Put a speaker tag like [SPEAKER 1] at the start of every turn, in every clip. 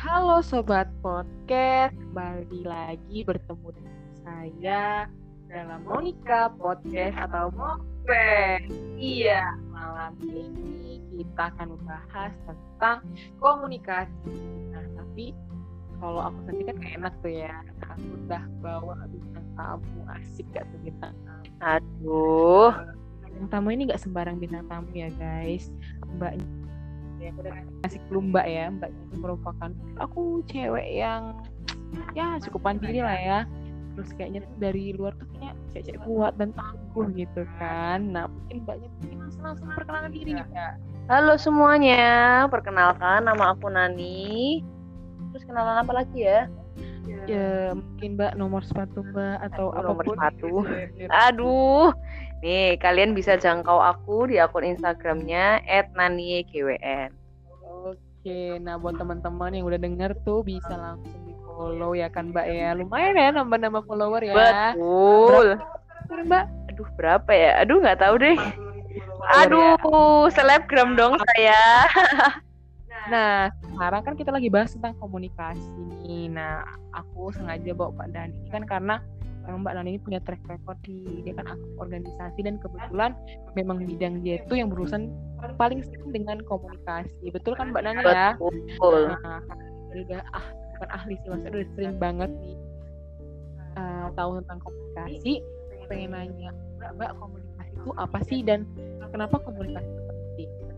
[SPEAKER 1] halo Sobat Podcast, kembali lagi bertemu dengan saya dalam Monica Podcast atau Mope. Iya, malam ini kita akan membahas tentang komunikasi. Nah, tapi kalau aku sendiri kan gak enak tuh ya, aku udah bawa bintang tamu asik gak tuh bintang tamu.
[SPEAKER 2] Aduh,
[SPEAKER 1] Bintang tamu ini gak sembarang bintang tamu ya guys, mbaknya ya aku clue mbak ya mbak itu merupakan aku cewek yang ya cukup mandiri lah ya terus kayaknya tuh dari luar tuh kayaknya cewek kuat dan tangguh gitu kan nah mungkin mbaknya mungkin langsung langsung perkenalan diri nih mbak
[SPEAKER 2] halo semuanya. Perkenalkan nama aku Nani. Terus kenalan apa lagi ya?
[SPEAKER 1] Ya mungkin mbak nomor sepatu mbak atau
[SPEAKER 2] Aduh, nomor
[SPEAKER 1] apa pun
[SPEAKER 2] sepatu. Aduh, nih kalian bisa jangkau aku di akun Instagramnya @naniegwn.
[SPEAKER 1] Oke, nah buat teman-teman yang udah denger tuh bisa langsung di follow ya kan Mbak ya. Lumayan ya nambah-nambah follower ya.
[SPEAKER 2] Betul.
[SPEAKER 1] Berapa, Mbak?
[SPEAKER 2] Aduh, berapa ya? Aduh, nggak tahu deh. Aduh, selebgram dong saya.
[SPEAKER 1] Nah, sekarang kan kita lagi bahas tentang komunikasi nih. Nah, aku sengaja bawa Mbak Dani ini kan karena memang Mbak Dani ini punya track record di dia kan aktif organisasi dan kebetulan memang bidang dia itu yang berurusan paling sering dengan komunikasi. Betul kan Mbak Dani ya?
[SPEAKER 2] Betul.
[SPEAKER 1] Nah, dia udah ah bukan ahli sih maksudnya udah sering banget nih eh, tahu tentang komunikasi. Pengen nanya, Mbak, Mbak komunikasi itu apa sih dan kenapa komunikasi itu penting?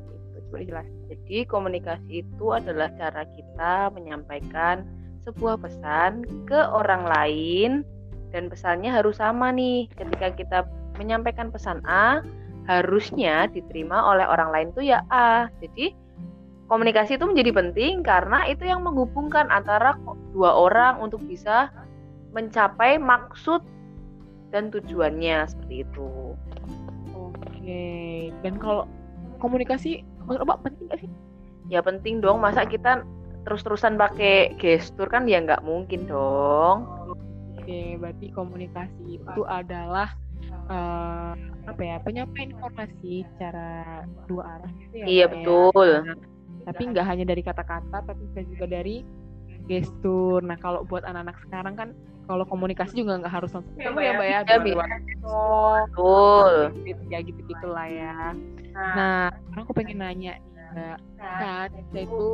[SPEAKER 2] Jadi komunikasi itu adalah cara kita menyampaikan sebuah pesan ke orang lain dan pesannya harus sama nih. Ketika kita menyampaikan pesan A, harusnya diterima oleh orang lain tuh ya A. Jadi komunikasi itu menjadi penting karena itu yang menghubungkan antara dua orang untuk bisa mencapai maksud dan tujuannya seperti itu.
[SPEAKER 1] Oke. Dan kalau komunikasi menurut Mbak penting gak sih?
[SPEAKER 2] Ya penting dong, masa kita terus-terusan pakai gestur kan ya nggak mungkin dong.
[SPEAKER 1] Oke, berarti komunikasi itu adalah eh, apa ya penyampaian informasi secara dua arah gitu ya.
[SPEAKER 2] Iya
[SPEAKER 1] ya?
[SPEAKER 2] betul.
[SPEAKER 1] Tapi nggak hanya dari kata-kata, tapi bisa juga dari gestur. Nah, kalau buat anak-anak sekarang kan kalau komunikasi juga nggak harus langsung ketemu ya, Mbak ya.
[SPEAKER 2] Iya,
[SPEAKER 1] Bisa
[SPEAKER 2] bisa.
[SPEAKER 1] lewat call,
[SPEAKER 2] Betul.
[SPEAKER 1] gitu ya gitu-gitu lah ya. Nah, sekarang aku pengen nanya nih, Mbak. Kan kita itu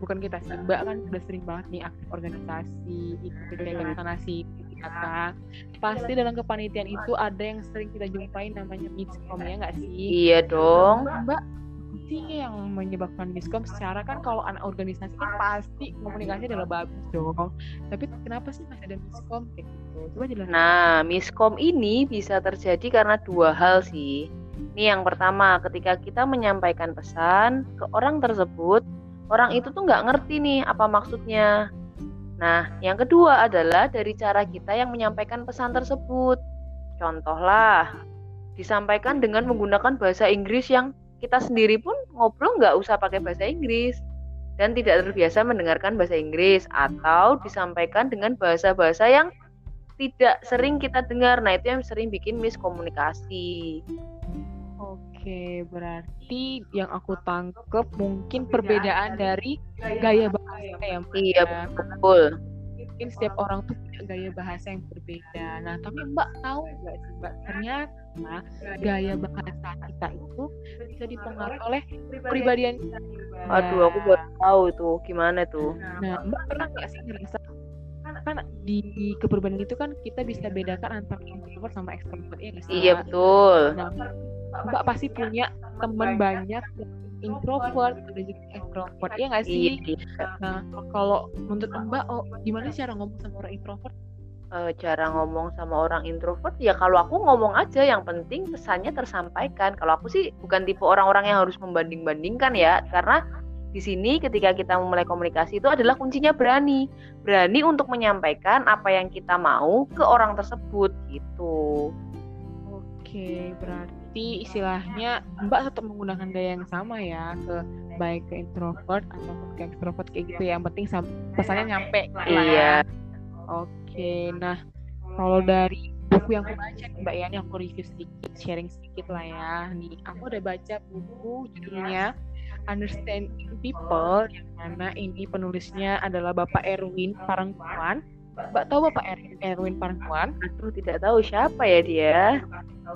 [SPEAKER 1] bukan kita sih, Mbak kan udah sering banget nih aktif organisasi, ikut kegiatan sana sini, kata. Pasti dalam kepanitiaan itu ada yang sering kita jumpai namanya miskom ya nggak sih?
[SPEAKER 2] Iya dong.
[SPEAKER 1] Mbak, sih yang menyebabkan miskom secara kan kalau anak organisasi kan pasti komunikasi adalah bagus dong. Tapi kenapa sih masih ada miskom kayak gitu? Coba jelasin.
[SPEAKER 2] Nah, miskom ini bisa terjadi karena dua hal sih. Ini yang pertama, ketika kita menyampaikan pesan ke orang tersebut, orang itu tuh nggak ngerti nih apa maksudnya. Nah, yang kedua adalah dari cara kita yang menyampaikan pesan tersebut. Contohlah, disampaikan dengan menggunakan bahasa Inggris yang kita sendiri pun ngobrol nggak usah pakai bahasa Inggris dan tidak terbiasa mendengarkan bahasa Inggris atau disampaikan dengan bahasa-bahasa yang tidak sering kita dengar. Nah, itu yang sering bikin miskomunikasi.
[SPEAKER 1] Oke, berarti yang aku tangkep mungkin perbedaan dari gaya bahasa ya, Mbak.
[SPEAKER 2] Iya,
[SPEAKER 1] ya.
[SPEAKER 2] betul.
[SPEAKER 1] Mungkin setiap orang tuh punya gaya bahasa yang berbeda. Nah, tapi Mbak tahu nggak sih, Mbak? Ternyata gaya bahasa kita itu bisa dipengaruhi oleh kepribadian kita.
[SPEAKER 2] Aduh, aku baru tahu itu gimana tuh.
[SPEAKER 1] Nah, Mbak pernah nggak sih ngerasa kan di kepribadian itu kan kita bisa bedakan antara introvert sama extrovert ya
[SPEAKER 2] Iya, betul.
[SPEAKER 1] Nah, Mbak pasti punya teman banyak yang introvert ada juga extrovert ya nggak sih?
[SPEAKER 2] Iya.
[SPEAKER 1] Nah, kalau menurut Mbak, oh gimana sih cara ngomong sama orang introvert?
[SPEAKER 2] Eh, cara ngomong sama orang introvert ya kalau aku ngomong aja yang penting pesannya tersampaikan. Kalau aku sih bukan tipe orang-orang yang harus membanding-bandingkan ya, karena di sini ketika kita memulai komunikasi itu adalah kuncinya berani. Berani untuk menyampaikan apa yang kita mau ke orang tersebut gitu.
[SPEAKER 1] Oke, berarti istilahnya Mbak tetap menggunakan gaya yang sama ya ke baik ke introvert ataupun ke extrovert kayak gitu ya. Yang penting pesannya nyampe. ya.
[SPEAKER 2] Iya.
[SPEAKER 1] Oke, nah kalau dari buku yang aku baca nih Mbak ya, ini aku review sedikit, sharing sedikit lah ya. Nih, aku udah baca buku judulnya Understanding People yang mana ini penulisnya adalah Bapak Erwin Parangkuan. Mbak tahu Bapak Erwin, Erwin Parangkuan?
[SPEAKER 2] Aduh, tidak tahu siapa ya dia.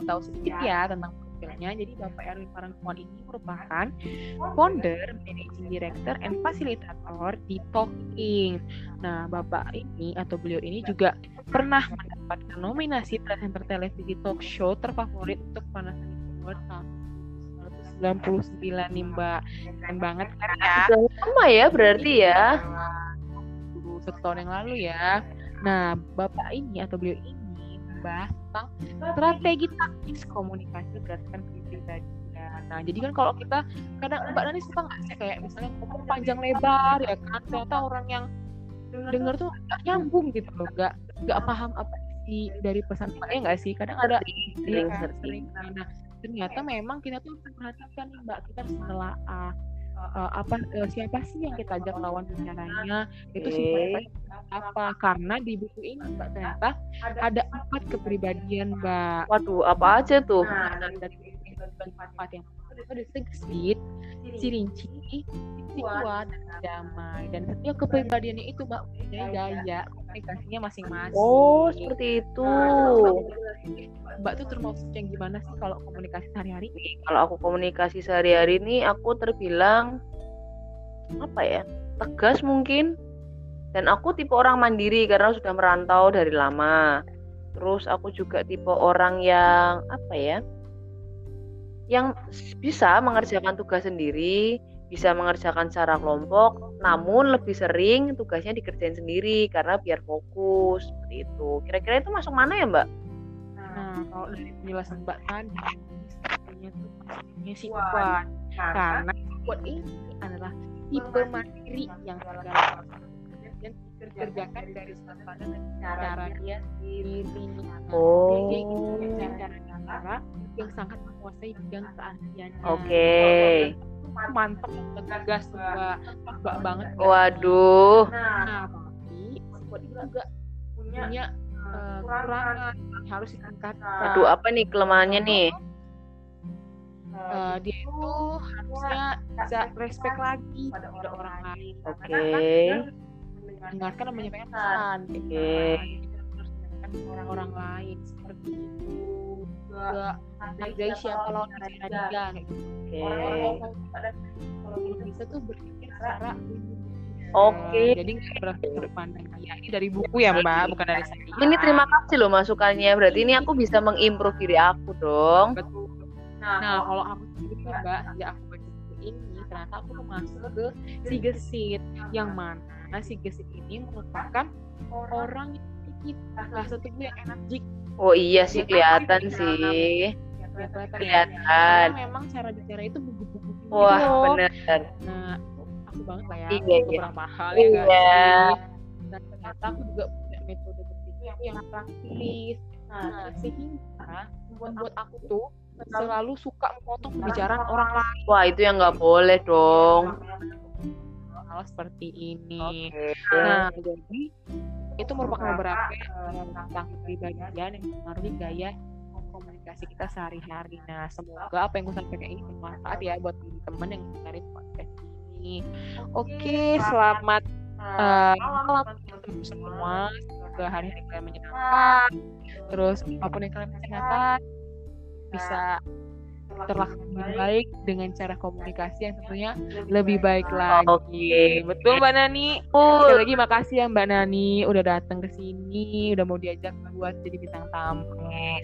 [SPEAKER 1] Tahu sedikit ya tentang profilnya. Jadi Bapak Erwin Parangkuan ini merupakan founder, managing director, and fasilitator di Talking. Nah, Bapak ini atau beliau ini juga pernah mendapatkan nominasi presenter televisi talk show terfavorit untuk Panasonic Award tahun 99 nih Mbak. Keren banget kan ya.
[SPEAKER 2] Sudah lama ya berarti ya.
[SPEAKER 1] Dulu setahun yang lalu ya. Nah, Bapak ini atau beliau ini membahas tentang strategi taktis komunikasi berdasarkan kepribadian. Nah, jadi kan kalau kita kadang Mbak Nani suka nggak sih kayak misalnya ngomong panjang lebar ya kan ternyata orang yang denger tuh nggak nyambung gitu loh, nggak nggak paham apa isi dari pesan Mbak ya nggak sih? Kadang ada
[SPEAKER 2] Sering,
[SPEAKER 1] Iya,
[SPEAKER 2] sering.
[SPEAKER 1] sering. Nah, ternyata memang kita tuh nih Mbak, kita harus menelaah uh, apa uh, siapa sih yang kita ajak lawan bicaranya itu supaya apa? Karena di buku ini Mbak ternyata ada empat kepribadian Mbak.
[SPEAKER 2] Waduh, apa aja tuh?
[SPEAKER 1] nah, dan dari kepribadian empat yang pertama itu ada segesit, sirinci, kuat dan damai dan setiap kepribadiannya itu Mbak punya gaya komunikasinya masing-masing
[SPEAKER 2] Oh, seperti itu.
[SPEAKER 1] Mbak tuh termasuk yang gimana sih kalau komunikasi sehari-hari?
[SPEAKER 2] Kalau aku komunikasi sehari-hari ini aku terbilang apa ya? Tegas mungkin. Dan aku tipe orang mandiri karena sudah merantau dari lama. Terus aku juga tipe orang yang apa ya? Yang bisa mengerjakan tugas sendiri, bisa mengerjakan secara kelompok, namun lebih sering tugasnya dikerjain sendiri karena biar fokus seperti itu. Kira-kira itu masuk mana ya, Mbak?
[SPEAKER 1] Nah, kalau dari penjelasan Mbak tadi, sepertinya tuh maksudnya si kuat. Karena kuat ini adalah tipe mandiri yang segala dan dikerjakan dari pandang dan cara dia sendiri.
[SPEAKER 2] Oh.
[SPEAKER 1] Dia ingin cara-cara yang sangat menguasai bidang keahliannya.
[SPEAKER 2] Oke.
[SPEAKER 1] Mantap, tegas, Mbak. Mbak banget. nggak?
[SPEAKER 2] Waduh.
[SPEAKER 1] Nah, tapi kuat ini juga punya eh, kekurangan yang harus ditingkatkan.
[SPEAKER 2] Aduh, apa nih kelemahannya nih?
[SPEAKER 1] Eh, dia itu harusnya bisa respect lagi pada orang lain
[SPEAKER 2] Oke.
[SPEAKER 1] mendengarkan dan menyampaikan pesan
[SPEAKER 2] Oke.
[SPEAKER 1] Mendengarkan orang-orang lain seperti juga hargai siapa lawan bicara dia kayak gitu.
[SPEAKER 2] Oke.
[SPEAKER 1] Orang-orang kalau belum bisa tuh berpikir secara
[SPEAKER 2] Oke.
[SPEAKER 1] Eh, jadi nggak berarti sudut pandang dia ini dari buku ya mbak bukan dari saya
[SPEAKER 2] Ini terima kasih loh masukannya. Berarti ini aku bisa mengimprove diri aku dong.
[SPEAKER 1] Betul. Nah, kalau aku sendiri Mbak, ya aku baca buku ini, ternyata aku tuh masuk ke si Gesit, yang mana si Gesit ini merupakan orang yang kita salah satu yang energik.
[SPEAKER 2] Oh iya sih kelihatan sih.
[SPEAKER 1] Ya, kelihatan.
[SPEAKER 2] Kelihatan.
[SPEAKER 1] Karena memang cara bicara itu buku-buku gitu
[SPEAKER 2] Wah,
[SPEAKER 1] loh.
[SPEAKER 2] bener.
[SPEAKER 1] Nah, aku banget lah ya,
[SPEAKER 2] Iya, iya.
[SPEAKER 1] hal ya
[SPEAKER 2] Iya.
[SPEAKER 1] sih? Dan ternyata aku juga punya metode berpikir yang praktis. Nah, sehingga membuat aku tuh selalu suka memotong pembicaraan orang lain
[SPEAKER 2] Wah, itu yang nggak boleh dong.
[SPEAKER 1] hal seperti ini.
[SPEAKER 2] Oke.
[SPEAKER 1] Nah, jadi itu merupakan beberapa eh, tentang kepribadian yang mempengaruhi gaya komunikasi kita sehari-hari. Nah, semoga apa yang gue sampaikan ini bermanfaat ya buat teman-teman yang dengerin podcast ini. Oke, selamat eh, malam teman-teman semua. Semoga hari-hari kalian menyenangkan. Terus apa pun yang kalian kerjakan bisa terlaksana lebih baik dengan cara komunikasi yang tentunya lebih baik lagi.
[SPEAKER 2] Oke.
[SPEAKER 1] Betul Mbak Nani. Sekali lagi makasih ya Mbak Nani udah datang ke sini, udah mau diajak buat jadi bintang tamu.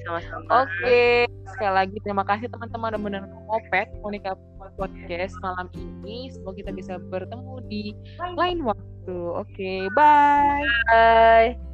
[SPEAKER 2] Sama-sama.
[SPEAKER 1] Oke, sekali lagi terima kasih teman-teman udah mendengar Ngopet Monica Podcast malam ini. Semoga kita bisa bertemu di lain waktu. Oke, bye.
[SPEAKER 2] Bye.